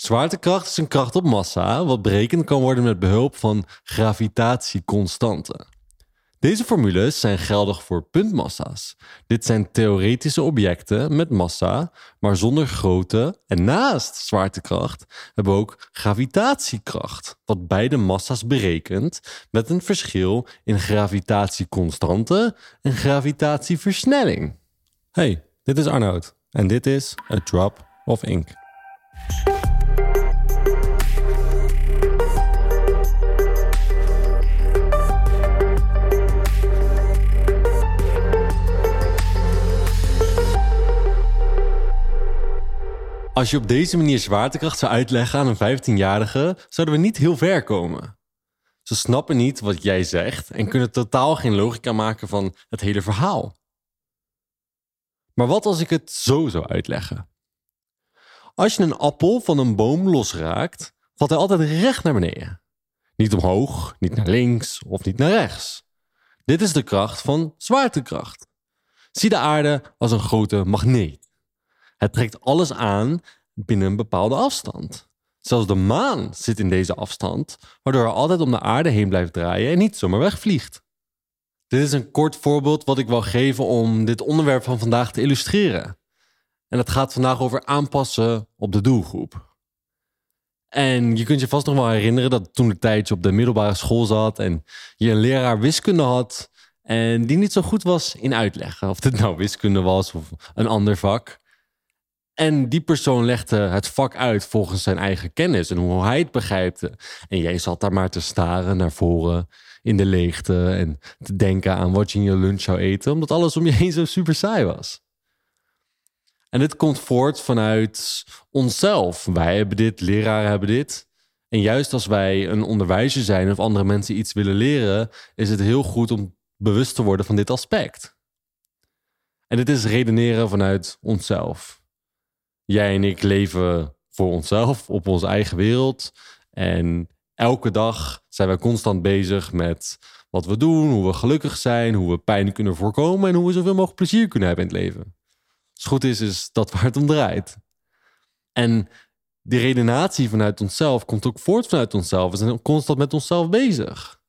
Zwaartekracht is een kracht op massa, wat berekend kan worden met behulp van gravitatieconstanten. Deze formules zijn geldig voor puntmassa's. Dit zijn theoretische objecten met massa, maar zonder grootte. En naast zwaartekracht hebben we ook gravitatiekracht, wat beide massa's berekent met een verschil in gravitatieconstante en gravitatieversnelling. Hey, dit is Arnoud en dit is A Drop of Ink. Als je op deze manier zwaartekracht zou uitleggen aan een 15-jarige, zouden we niet heel ver komen. Ze snappen niet wat jij zegt en kunnen totaal geen logica maken van het hele verhaal. Maar wat als ik het zo zou uitleggen? Als je een appel van een boom losraakt, valt hij altijd recht naar beneden. Niet omhoog, niet naar links of niet naar rechts. Dit is de kracht van zwaartekracht. Zie de aarde als een grote magneet. Het trekt alles aan binnen een bepaalde afstand. Zelfs de maan zit in deze afstand, waardoor hij altijd om de aarde heen blijft draaien en niet zomaar wegvliegt. Dit is een kort voorbeeld wat ik wil geven om dit onderwerp van vandaag te illustreren. En het gaat vandaag over aanpassen op de doelgroep. En je kunt je vast nog wel herinneren dat toen de tijd je op de middelbare school zat en je een leraar wiskunde had en die niet zo goed was in uitleggen. Of dit nou wiskunde was of een ander vak. En die persoon legde het vak uit volgens zijn eigen kennis en hoe hij het begrijpte. En jij zat daar maar te staren naar voren in de leegte en te denken aan wat je in je lunch zou eten, omdat alles om je heen zo super saai was. En dit komt voort vanuit onszelf. Wij hebben dit, leraren hebben dit. En juist als wij een onderwijzer zijn of andere mensen iets willen leren, is het heel goed om bewust te worden van dit aspect. En dit is redeneren vanuit onszelf. Jij en ik leven voor onszelf, op onze eigen wereld. En elke dag zijn wij constant bezig met wat we doen, hoe we gelukkig zijn, hoe we pijn kunnen voorkomen en hoe we zoveel mogelijk plezier kunnen hebben in het leven. Als het goed is, is dat waar het om draait. En die redenatie vanuit onszelf komt ook voort vanuit onszelf. We zijn constant met onszelf bezig.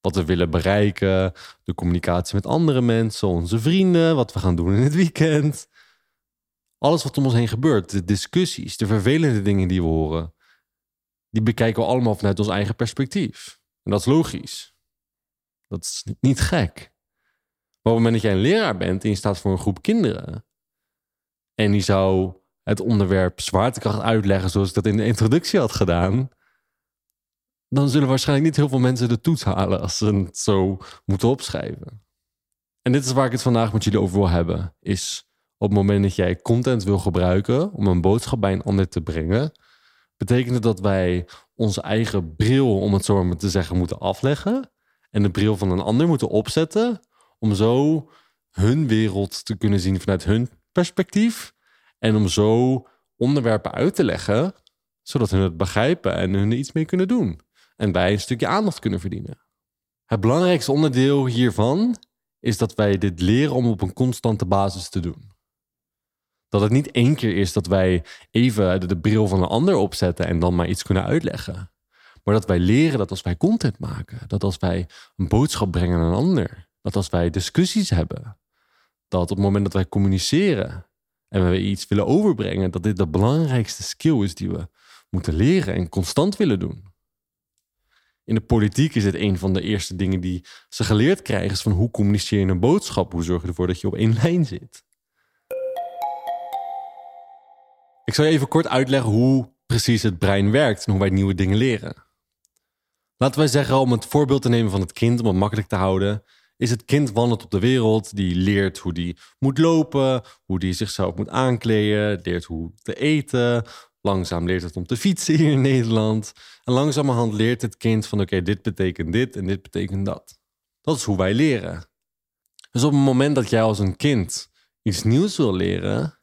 Wat we willen bereiken, de communicatie met andere mensen, onze vrienden, wat we gaan doen in het weekend. Alles wat om ons heen gebeurt, de discussies, de vervelende dingen die we horen, die bekijken we allemaal vanuit ons eigen perspectief. En dat is logisch. Dat is niet gek. Maar op het moment dat jij een leraar bent en je staat voor een groep kinderen en die zou het onderwerp zwaartekracht uitleggen zoals ik dat in de introductie had gedaan, dan zullen waarschijnlijk niet heel veel mensen de toets halen als ze het zo moeten opschrijven. En dit is waar ik het vandaag met jullie over wil hebben, is op het moment dat jij content wil gebruiken om een boodschap bij een ander te brengen, betekent het dat wij onze eigen bril, om het zo maar te zeggen, moeten afleggen en de bril van een ander moeten opzetten om zo hun wereld te kunnen zien vanuit hun perspectief en om zo onderwerpen uit te leggen, zodat hun het begrijpen en hun er iets mee kunnen doen en wij een stukje aandacht kunnen verdienen. Het belangrijkste onderdeel hiervan is dat wij dit leren om op een constante basis te doen. Dat het niet één keer is dat wij even de, bril van een ander opzetten en dan maar iets kunnen uitleggen. Maar dat wij leren dat als wij content maken, dat als wij een boodschap brengen aan een ander, dat als wij discussies hebben, dat op het moment dat wij communiceren en we iets willen overbrengen, dat dit de belangrijkste skill is die we moeten leren en constant willen doen. In de politiek is het een van de eerste dingen die ze geleerd krijgen, is van hoe communiceer je een boodschap, hoe zorg je ervoor dat je op één lijn zit. Ik zal je even kort uitleggen hoe precies het brein werkt en hoe wij nieuwe dingen leren. Laten wij zeggen, om het voorbeeld te nemen van het kind, om het makkelijk te houden, is het kind wandelt op de wereld, die leert hoe die moet lopen, hoe die zichzelf moet aankleden, leert hoe te eten, langzaam leert het om te fietsen hier in Nederland. En langzamerhand leert het kind van oké, dit betekent dit en dit betekent dat. Dat is hoe wij leren. Dus op het moment dat jij als een kind iets nieuws wil leren,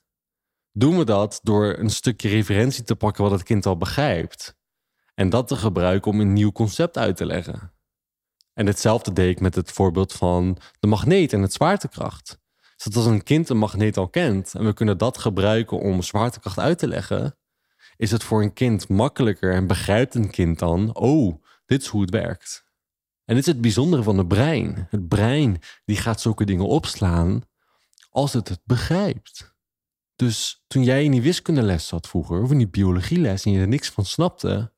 doen we dat door een stukje referentie te pakken wat het kind al begrijpt. En dat te gebruiken om een nieuw concept uit te leggen. En hetzelfde deed ik met het voorbeeld van de magneet en het zwaartekracht. Dus als een kind een magneet al kent en we kunnen dat gebruiken om zwaartekracht uit te leggen, is het voor een kind makkelijker en begrijpt een kind dan, oh, dit is hoe het werkt. En dit is het bijzondere van het brein. Het brein die gaat zulke dingen opslaan als het het begrijpt. Dus toen jij in die wiskundeles zat vroeger, of in die biologieles en je er niks van snapte,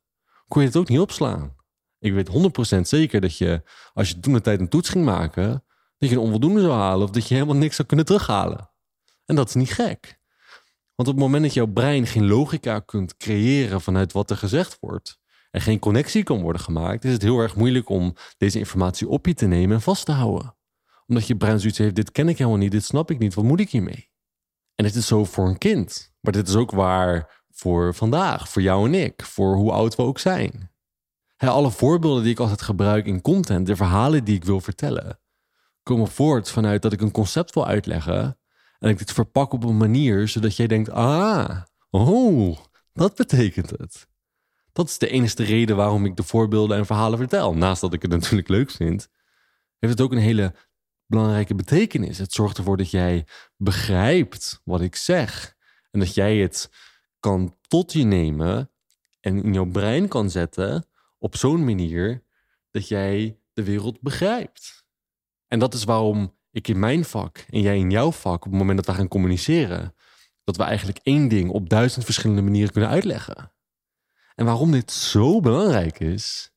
kon je het ook niet opslaan. Ik weet 100% zeker dat je, als je toen de tijd een toets ging maken, dat je een onvoldoende zou halen of dat je helemaal niks zou kunnen terughalen. En dat is niet gek. Want op het moment dat jouw brein geen logica kunt creëren vanuit wat er gezegd wordt, en geen connectie kan worden gemaakt, is het heel erg moeilijk om deze informatie op je te nemen en vast te houden. Omdat je brein zoiets heeft, dit ken ik helemaal niet, dit snap ik niet, wat moet ik hiermee? En dit is zo voor een kind, maar dit is ook waar voor vandaag, voor jou en ik, voor hoe oud we ook zijn. alle voorbeelden die ik altijd gebruik in content, de verhalen die ik wil vertellen, komen voort vanuit dat ik een concept wil uitleggen en ik dit verpak op een manier zodat jij denkt, ah, oh, dat betekent het. Dat is de enige reden waarom ik de voorbeelden en verhalen vertel. Naast dat ik het natuurlijk leuk vind, heeft het ook een hele belangrijke betekenis. Het zorgt ervoor dat jij begrijpt wat ik zeg. En dat jij het kan tot je nemen en in jouw brein kan zetten op zo'n manier dat jij de wereld begrijpt. En dat is waarom ik in mijn vak en jij in jouw vak, op het moment dat we gaan communiceren, dat we eigenlijk één ding op duizend verschillende manieren kunnen uitleggen. En waarom dit zo belangrijk is,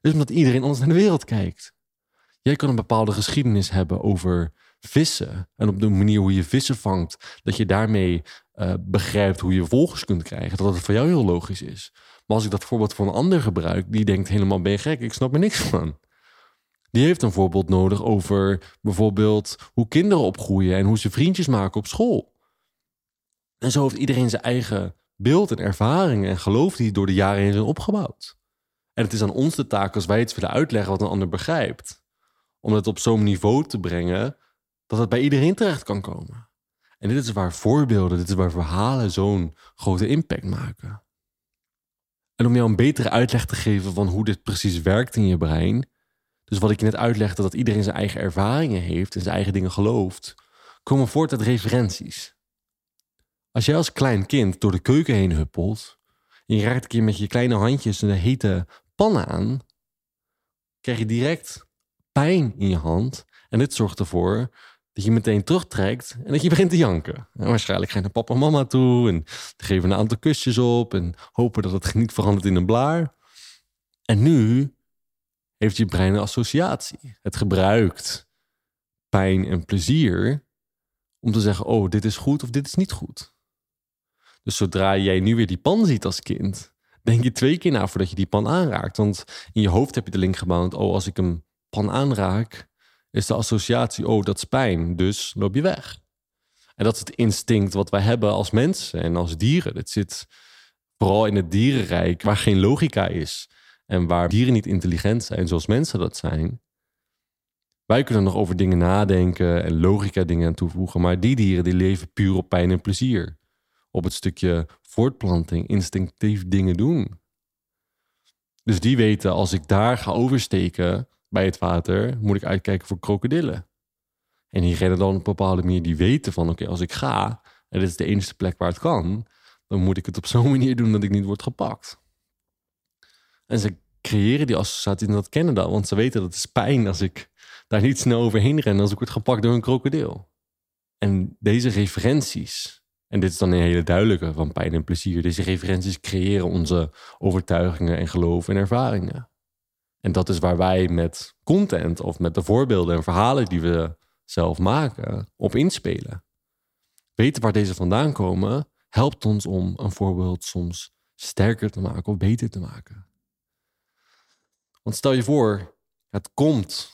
is omdat iedereen anders naar de wereld kijkt. Jij kan een bepaalde geschiedenis hebben over vissen en op de manier hoe je vissen vangt, dat je daarmee uh, begrijpt hoe je volgers kunt krijgen, dat het voor jou heel logisch is. Maar als ik dat voorbeeld van een ander gebruik, die denkt helemaal ben je gek, ik snap er niks van. Die heeft een voorbeeld nodig over bijvoorbeeld hoe kinderen opgroeien en hoe ze vriendjes maken op school. En zo heeft iedereen zijn eigen beeld en ervaringen en geloof die door de jaren heen zijn opgebouwd. En het is aan ons de taak als wij iets willen uitleggen wat een ander begrijpt, om het op zo'n niveau te brengen dat het bij iedereen terecht kan komen. En dit is waar voorbeelden, dit is waar verhalen zo'n grote impact maken. En om jou een betere uitleg te geven van hoe dit precies werkt in je brein, dus wat ik je net uitlegde, dat iedereen zijn eigen ervaringen heeft en zijn eigen dingen gelooft, komen voort uit referenties. Als jij als klein kind door de keuken heen huppelt en je raakt een keer met je kleine handjes een hete pan aan, krijg je direct pijn in je hand. En dit zorgt ervoor dat je meteen terugtrekt en dat je begint te janken. En waarschijnlijk ga je naar papa en mama toe en geven een aantal kusjes op en hopen dat het niet verandert in een blaar. En nu heeft je brein een associatie. Het gebruikt pijn en plezier om te zeggen: oh, dit is goed of dit is niet goed. Dus zodra jij nu weer die pan ziet als kind, denk je twee keer na voordat je die pan aanraakt. Want in je hoofd heb je de link gebouwd: oh, als ik een pan aanraak, is de associatie: oh, dat is pijn, dus loop je weg. En dat is het instinct wat wij hebben als mensen en als dieren. Het zit vooral in het dierenrijk waar geen logica is en waar dieren niet intelligent zijn zoals mensen dat zijn. Wij kunnen nog over dingen nadenken en logica dingen aan toevoegen, maar die dieren die leven puur op pijn en plezier op het stukje voortplanting, instinctief dingen doen. Dus die weten, als ik daar ga oversteken bij het water, moet ik uitkijken voor krokodillen. En die rennen dan op een bepaalde manier, die weten van, oké, als ik ga, en dit is de enige plek waar het kan, dan moet ik het op zo'n manier doen dat ik niet word gepakt. En ze creëren die associatie en dat kennen dan, want ze weten dat het is pijn als ik daar niet snel overheen ren als ik word gepakt door een krokodil. En deze referenties, en dit is dan een hele duidelijke van pijn en plezier. Deze referenties creëren onze overtuigingen en geloven en ervaringen. En dat is waar wij met content of met de voorbeelden en verhalen die we zelf maken op inspelen. Weten waar deze vandaan komen helpt ons om een voorbeeld soms sterker te maken of beter te maken. Want stel je voor, het komt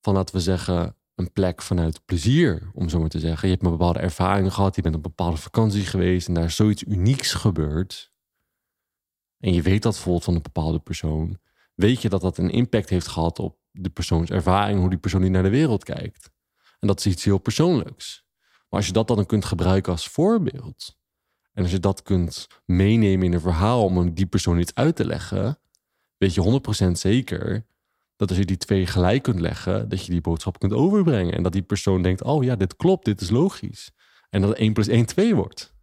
van, laten we zeggen, een plek vanuit plezier, om zo maar te zeggen. Je hebt een bepaalde ervaring gehad, je bent op een bepaalde vakantie geweest en daar is zoiets unieks gebeurd. En je weet dat bijvoorbeeld van een bepaalde persoon. Weet je dat dat een impact heeft gehad op de persoons ervaring, hoe die persoon die naar de wereld kijkt. En dat is iets heel persoonlijks. Maar als je dat dan kunt gebruiken als voorbeeld. En als je dat kunt meenemen in een verhaal om die persoon iets uit te leggen, weet je 100% zeker dat als je die twee gelijk kunt leggen, dat je die boodschap kunt overbrengen. En dat die persoon denkt, oh ja, dit klopt, dit is logisch. En dat 1 plus 1 2 wordt.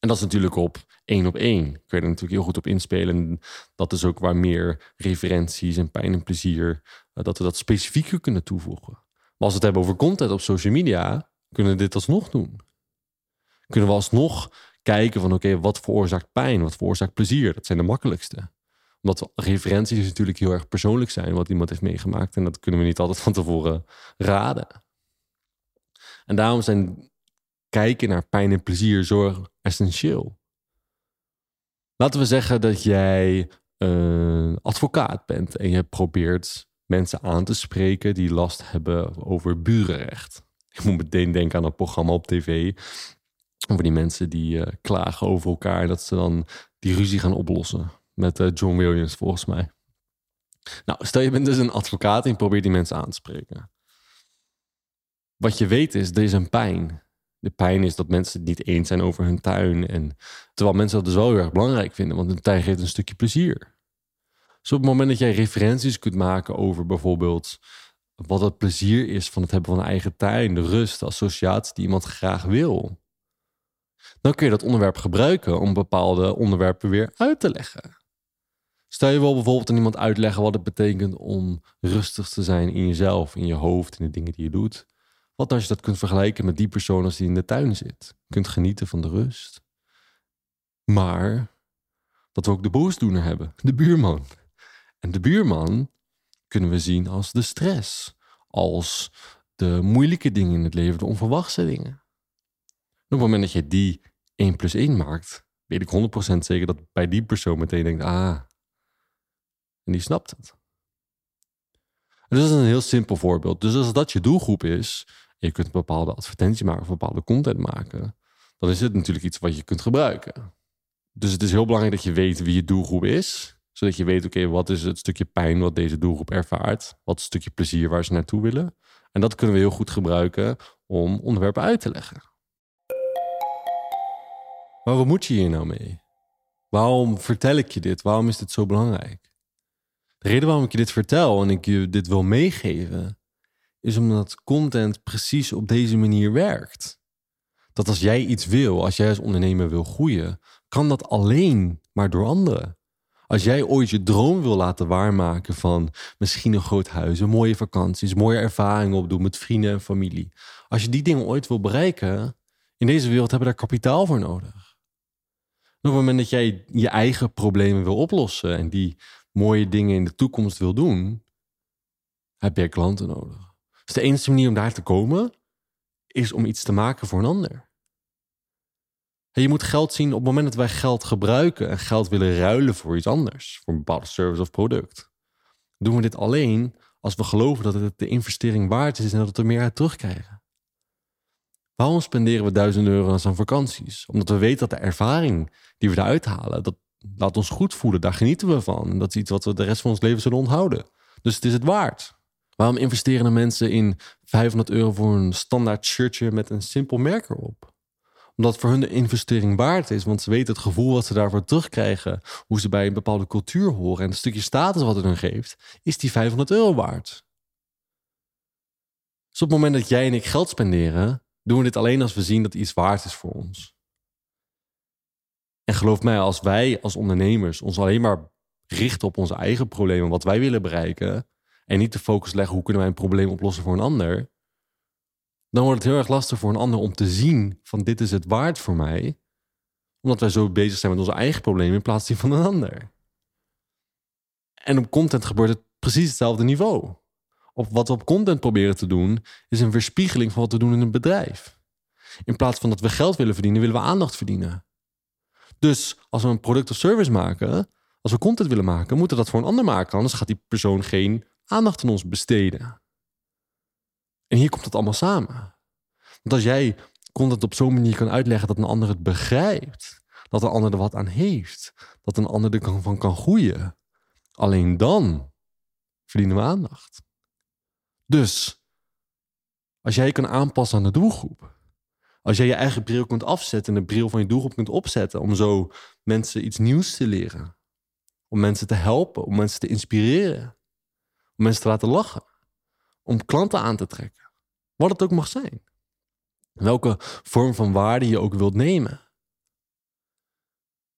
En dat is natuurlijk op één op één. Kun je er natuurlijk heel goed op inspelen. dat is ook waar meer referenties en pijn en plezier, eh, dat we dat specifieker kunnen toevoegen. Maar als we het hebben over content op social media, kunnen we dit alsnog doen. Kunnen we alsnog kijken van oké, wat veroorzaakt pijn, wat veroorzaakt plezier? Dat zijn de makkelijkste. Omdat referenties natuurlijk heel erg persoonlijk zijn, wat iemand heeft meegemaakt. En dat kunnen we niet altijd van tevoren raden. En daarom zijn kijken naar pijn en plezier zorg essentieel. Laten we zeggen dat jij een advocaat bent en je probeert mensen aan te spreken die last hebben over burenrecht. Ik moet meteen denken aan een programma op tv over die mensen die uh, klagen over elkaar dat ze dan die ruzie gaan oplossen met uh, John Williams volgens mij. Nou, stel je bent dus een advocaat en je probeert die mensen aan te spreken. Wat je weet is, er is een pijn de pijn is dat mensen het niet eens zijn over hun tuin. En, terwijl mensen dat dus wel heel erg belangrijk vinden, want een tuin geeft een stukje plezier. Dus op het moment dat jij referenties kunt maken over bijvoorbeeld wat het plezier is van het hebben van een eigen tuin, de rust, de associatie die iemand graag wil, dan kun je dat onderwerp gebruiken om bepaalde onderwerpen weer uit te leggen. Stel je wel bijvoorbeeld aan iemand uitleggen wat het betekent om rustig te zijn in jezelf, in je hoofd, in de dingen die je doet. Wat als je dat kunt vergelijken met die persoon als die in de tuin zit? Kunt genieten van de rust. Maar dat we ook de boosdoener hebben, de buurman. En de buurman kunnen we zien als de stress, als de moeilijke dingen in het leven, de onverwachte dingen. op het moment dat je die 1 plus 1 maakt, weet ik 100% zeker dat bij die persoon meteen denkt, ah, en die snapt het. En dat is een heel simpel voorbeeld. Dus als dat je doelgroep is, je kunt een bepaalde advertentie maken of bepaalde content maken, dan is het natuurlijk iets wat je kunt gebruiken. Dus het is heel belangrijk dat je weet wie je doelgroep is, zodat je weet, oké, wat is het stukje pijn wat deze doelgroep ervaart, wat is het stukje plezier waar ze naartoe willen. En dat kunnen we heel goed gebruiken om onderwerpen uit te leggen. Maar wat moet je hier nou mee? Waarom vertel ik je dit? Waarom is dit zo belangrijk? De reden waarom ik je dit vertel en ik je dit wil meegeven, is omdat content precies op deze manier werkt. Dat als jij iets wil, als jij als ondernemer wil groeien, kan dat alleen maar door anderen. Als jij ooit je droom wil laten waarmaken van misschien een groot huis, een mooie vakanties, mooie ervaringen opdoen met vrienden en familie. Als je die dingen ooit wil bereiken, in deze wereld hebben we daar kapitaal voor nodig. op het moment dat jij je eigen problemen wil oplossen en die mooie dingen in de toekomst wil doen, heb je klanten nodig. Dus de enige manier om daar te komen is om iets te maken voor een ander. Je moet geld zien op het moment dat wij geld gebruiken en geld willen ruilen voor iets anders, voor een bepaalde service of product. Doen we dit alleen als we geloven dat het de investering waard is en dat we er meer uit terugkrijgen. Waarom spenderen we duizenden euro's aan vakanties? Omdat we weten dat de ervaring die we eruit halen, dat laat ons goed voelen, daar genieten we van. Dat is iets wat we de rest van ons leven zullen onthouden. Dus het is het waard. Waarom investeren de mensen in 500 euro voor een standaard shirtje met een simpel merk erop? Omdat voor hun de investering waard is, want ze weten het gevoel wat ze daarvoor terugkrijgen, hoe ze bij een bepaalde cultuur horen en het stukje status wat het hun geeft, is die 500 euro waard. Dus op het moment dat jij en ik geld spenderen, doen we dit alleen als we zien dat iets waard is voor ons. En geloof mij, als wij als ondernemers ons alleen maar richten op onze eigen problemen, wat wij willen bereiken, en niet de focus leggen hoe kunnen wij een probleem oplossen voor een ander, dan wordt het heel erg lastig voor een ander om te zien van dit is het waard voor mij, omdat wij zo bezig zijn met onze eigen problemen in plaats van een ander. En op content gebeurt het precies hetzelfde niveau. Op wat we op content proberen te doen, is een verspiegeling van wat we doen in een bedrijf. In plaats van dat we geld willen verdienen, willen we aandacht verdienen. Dus als we een product of service maken, als we content willen maken, moeten we dat voor een ander maken. Anders gaat die persoon geen aandacht aan ons besteden. En hier komt het allemaal samen. Want als jij content op zo'n manier kan uitleggen dat een ander het begrijpt, dat een ander er wat aan heeft, dat een ander er van kan groeien, alleen dan verdienen we aandacht. Dus als jij je kan aanpassen aan de doelgroep, als jij je eigen bril kunt afzetten en de bril van je doelgroep kunt opzetten om zo mensen iets nieuws te leren, om mensen te helpen, om mensen te inspireren, mensen te laten lachen. Om klanten aan te trekken. Wat het ook mag zijn. Welke vorm van waarde je ook wilt nemen.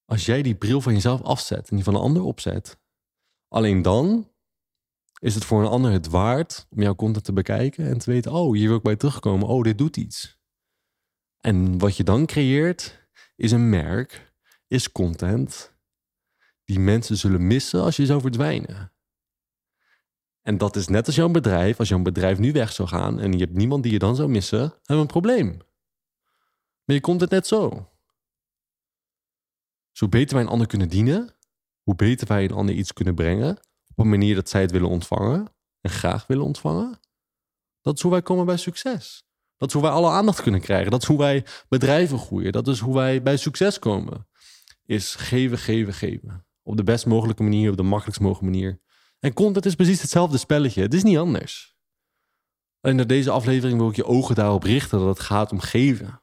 als jij die bril van jezelf afzet en die van een ander opzet, alleen dan is het voor een ander het waard om jouw content te bekijken en te weten, oh, hier wil ik bij terugkomen, oh, dit doet iets. En wat je dan creëert is een merk, is content die mensen zullen missen als je zou verdwijnen. En dat is net als jouw bedrijf. Als jouw bedrijf nu weg zou gaan en je hebt niemand die je dan zou missen, hebben we een probleem. Maar je komt het net zo. Zo beter wij een ander kunnen dienen, hoe beter wij een ander iets kunnen brengen, op een manier dat zij het willen ontvangen en graag willen ontvangen. Dat is hoe wij komen bij succes. Dat is hoe wij alle aandacht kunnen krijgen. Dat is hoe wij bedrijven groeien. Dat is hoe wij bij succes komen. Is geven, geven, geven. Op de best mogelijke manier, op de makkelijkst mogelijke manier. En content is precies hetzelfde spelletje. Het is niet anders. En in deze aflevering wil ik je ogen daarop richten dat het gaat om geven.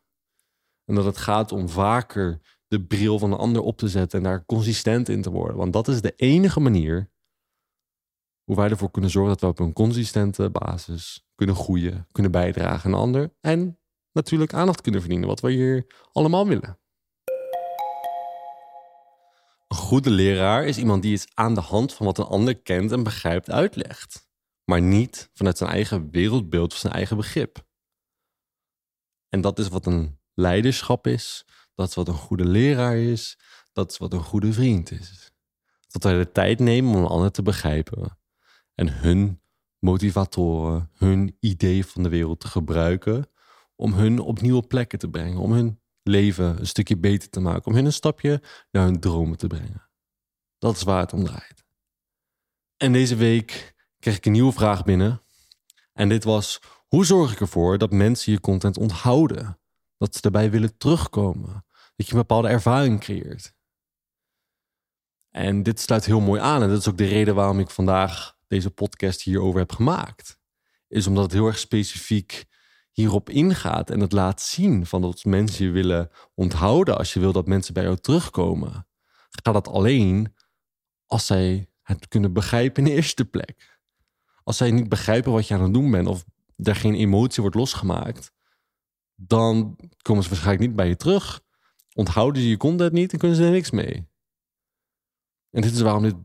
En dat het gaat om vaker de bril van de ander op te zetten en daar consistent in te worden. Want dat is de enige manier hoe wij ervoor kunnen zorgen dat we op een consistente basis kunnen groeien, kunnen bijdragen aan een ander en natuurlijk aandacht kunnen verdienen, wat we hier allemaal willen. Goede leraar is iemand die iets aan de hand van wat een ander kent en begrijpt uitlegt, maar niet vanuit zijn eigen wereldbeeld of zijn eigen begrip. En dat is wat een leiderschap is, dat is wat een goede leraar is, dat is wat een goede vriend is. Dat wij de tijd nemen om een ander te begrijpen en hun motivatoren, hun idee van de wereld te gebruiken om hun op nieuwe plekken te brengen, om hun leven een stukje beter te maken, om hun een stapje naar hun dromen te brengen. Dat is waar het om draait. En deze week kreeg ik een nieuwe vraag binnen. En dit was: hoe zorg ik ervoor dat mensen je content onthouden? Dat ze erbij willen terugkomen. Dat je een bepaalde ervaring creëert. En dit sluit heel mooi aan. En dat is ook de reden waarom ik vandaag deze podcast hierover heb gemaakt. Is omdat het heel erg specifiek hierop ingaat en het laat zien van dat mensen je willen onthouden als je wil dat mensen bij jou terugkomen. Gaat dat alleen als zij het kunnen begrijpen in de eerste plek. Als zij niet begrijpen wat je aan het doen bent of er geen emotie wordt losgemaakt, dan komen ze waarschijnlijk niet bij je terug. Onthouden ze je content niet en kunnen ze er niks mee. En dit is waarom dit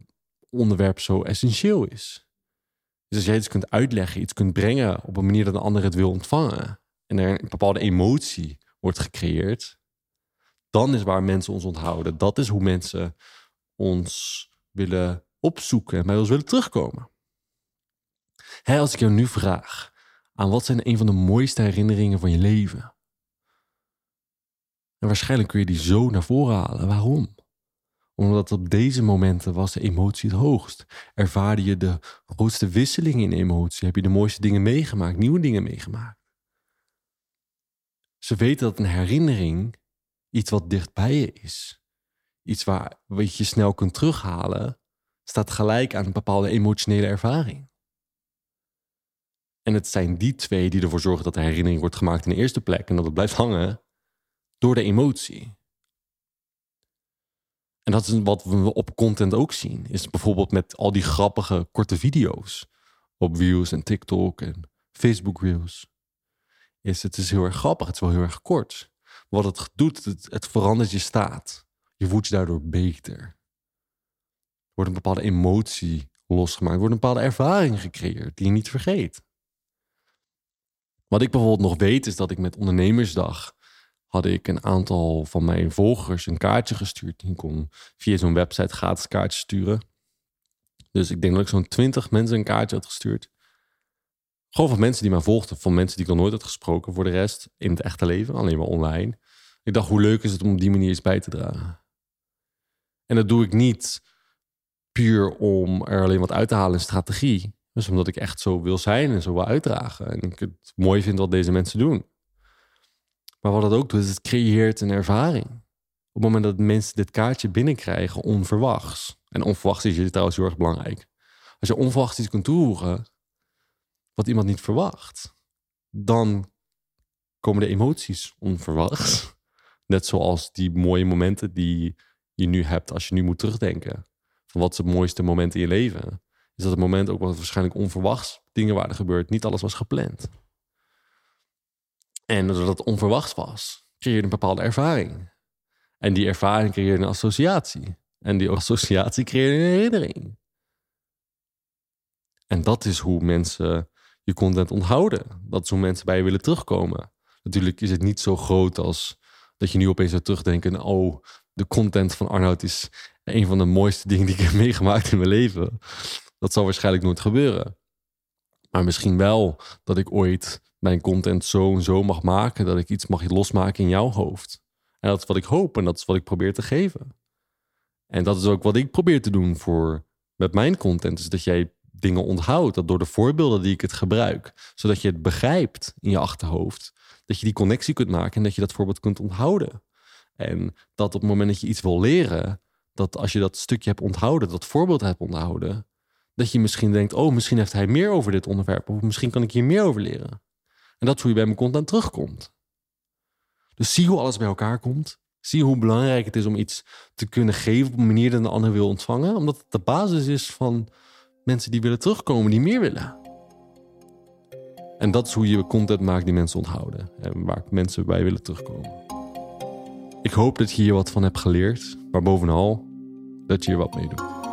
onderwerp zo essentieel is. Dus als jij iets kunt uitleggen, iets kunt brengen op een manier dat een ander het wil ontvangen en er een bepaalde emotie wordt gecreëerd, dan is waar mensen ons onthouden. Dat is hoe mensen ons willen opzoeken en bij ons willen terugkomen. Hè, als ik jou nu vraag, aan wat zijn een van de mooiste herinneringen van je leven? En waarschijnlijk kun je die zo naar voren halen. Waarom? Omdat op deze momenten was de emotie het hoogst. Ervaarde je de grootste wisselingen in emotie. Heb je de mooiste dingen meegemaakt, nieuwe dingen meegemaakt. Ze weten dat een herinnering iets wat dichtbij je is. Iets waar wat je snel kunt terughalen, staat gelijk aan een bepaalde emotionele ervaring. En het zijn die twee die ervoor zorgen dat de herinnering wordt gemaakt in de eerste plek en dat het blijft hangen door de emotie. En dat is wat we op content ook zien. Is bijvoorbeeld met al die grappige korte video's op Views en TikTok en Facebook Reels. Is het is heel erg grappig, het is wel heel erg kort. Wat het doet, het, verandert je staat. Je voelt je daardoor beter. Er wordt een bepaalde emotie losgemaakt. Wordt een bepaalde ervaring gecreëerd die je niet vergeet. Wat ik bijvoorbeeld nog weet is dat ik met ondernemersdag had ik een aantal van mijn volgers een kaartje gestuurd. Die kon via zo'n website gratis kaartjes sturen. Dus ik denk dat ik zo'n twintig mensen een kaartje had gestuurd. Gewoon van mensen die mij volgden. Van mensen die ik nog nooit had gesproken voor de rest. In het echte leven, alleen maar online. Ik dacht, hoe leuk is het om op die manier iets bij te dragen. En dat doe ik niet puur om er alleen wat uit te halen in strategie. Dus omdat ik echt zo wil zijn en zo wil uitdragen. En ik het mooi vind wat deze mensen doen. Maar wat het ook doet, is het creëert een ervaring. Op het moment dat mensen dit kaartje binnenkrijgen, onverwachts. En onverwachts is hier trouwens heel erg belangrijk. Als je onverwachts iets kunt toevoegen, wat iemand niet verwacht, dan komen de emoties onverwachts. Net zoals die mooie momenten die je nu hebt als je nu moet terugdenken. Van wat is het mooiste moment in je leven? Is dat het moment ook wat waarschijnlijk onverwachts dingen waren gebeurd. Niet alles was gepland. En doordat het onverwachts was, creëerde een bepaalde ervaring. En die ervaring creëert een associatie. En die associatie creëert een herinnering. En dat is hoe mensen je content onthouden. Dat is hoe mensen bij je willen terugkomen. Natuurlijk is het niet zo groot als dat je nu opeens zou terugdenken... oh, de content van Arnoud is een van de mooiste dingen die ik heb meegemaakt in mijn leven. Dat zal waarschijnlijk nooit gebeuren. Maar misschien wel dat ik ooit mijn content zo en zo mag maken... dat ik iets mag losmaken in jouw hoofd. En dat is wat ik hoop en dat is wat ik probeer te geven. En dat is ook wat ik probeer te doen voor met mijn content. Is dat jij dingen onthoudt. Dat door de voorbeelden die ik het gebruik, zodat je het begrijpt in je achterhoofd, dat je die connectie kunt maken en dat je dat voorbeeld kunt onthouden. En dat op het moment dat je iets wil leren, dat als je dat stukje hebt onthouden, dat voorbeeld hebt onthouden, dat je misschien denkt: oh, misschien heeft hij meer over dit onderwerp, of misschien kan ik hier meer over leren. En dat is hoe je bij mijn content terugkomt. Dus zie hoe alles bij elkaar komt. Zie hoe belangrijk het is om iets te kunnen geven op een manier dat een ander wil ontvangen. Omdat het de basis is van mensen die willen terugkomen, die meer willen. En dat is hoe je content maakt die mensen onthouden. En waar mensen bij willen terugkomen. Ik hoop dat je hier wat van hebt geleerd. Maar bovenal, dat je hier wat mee doet.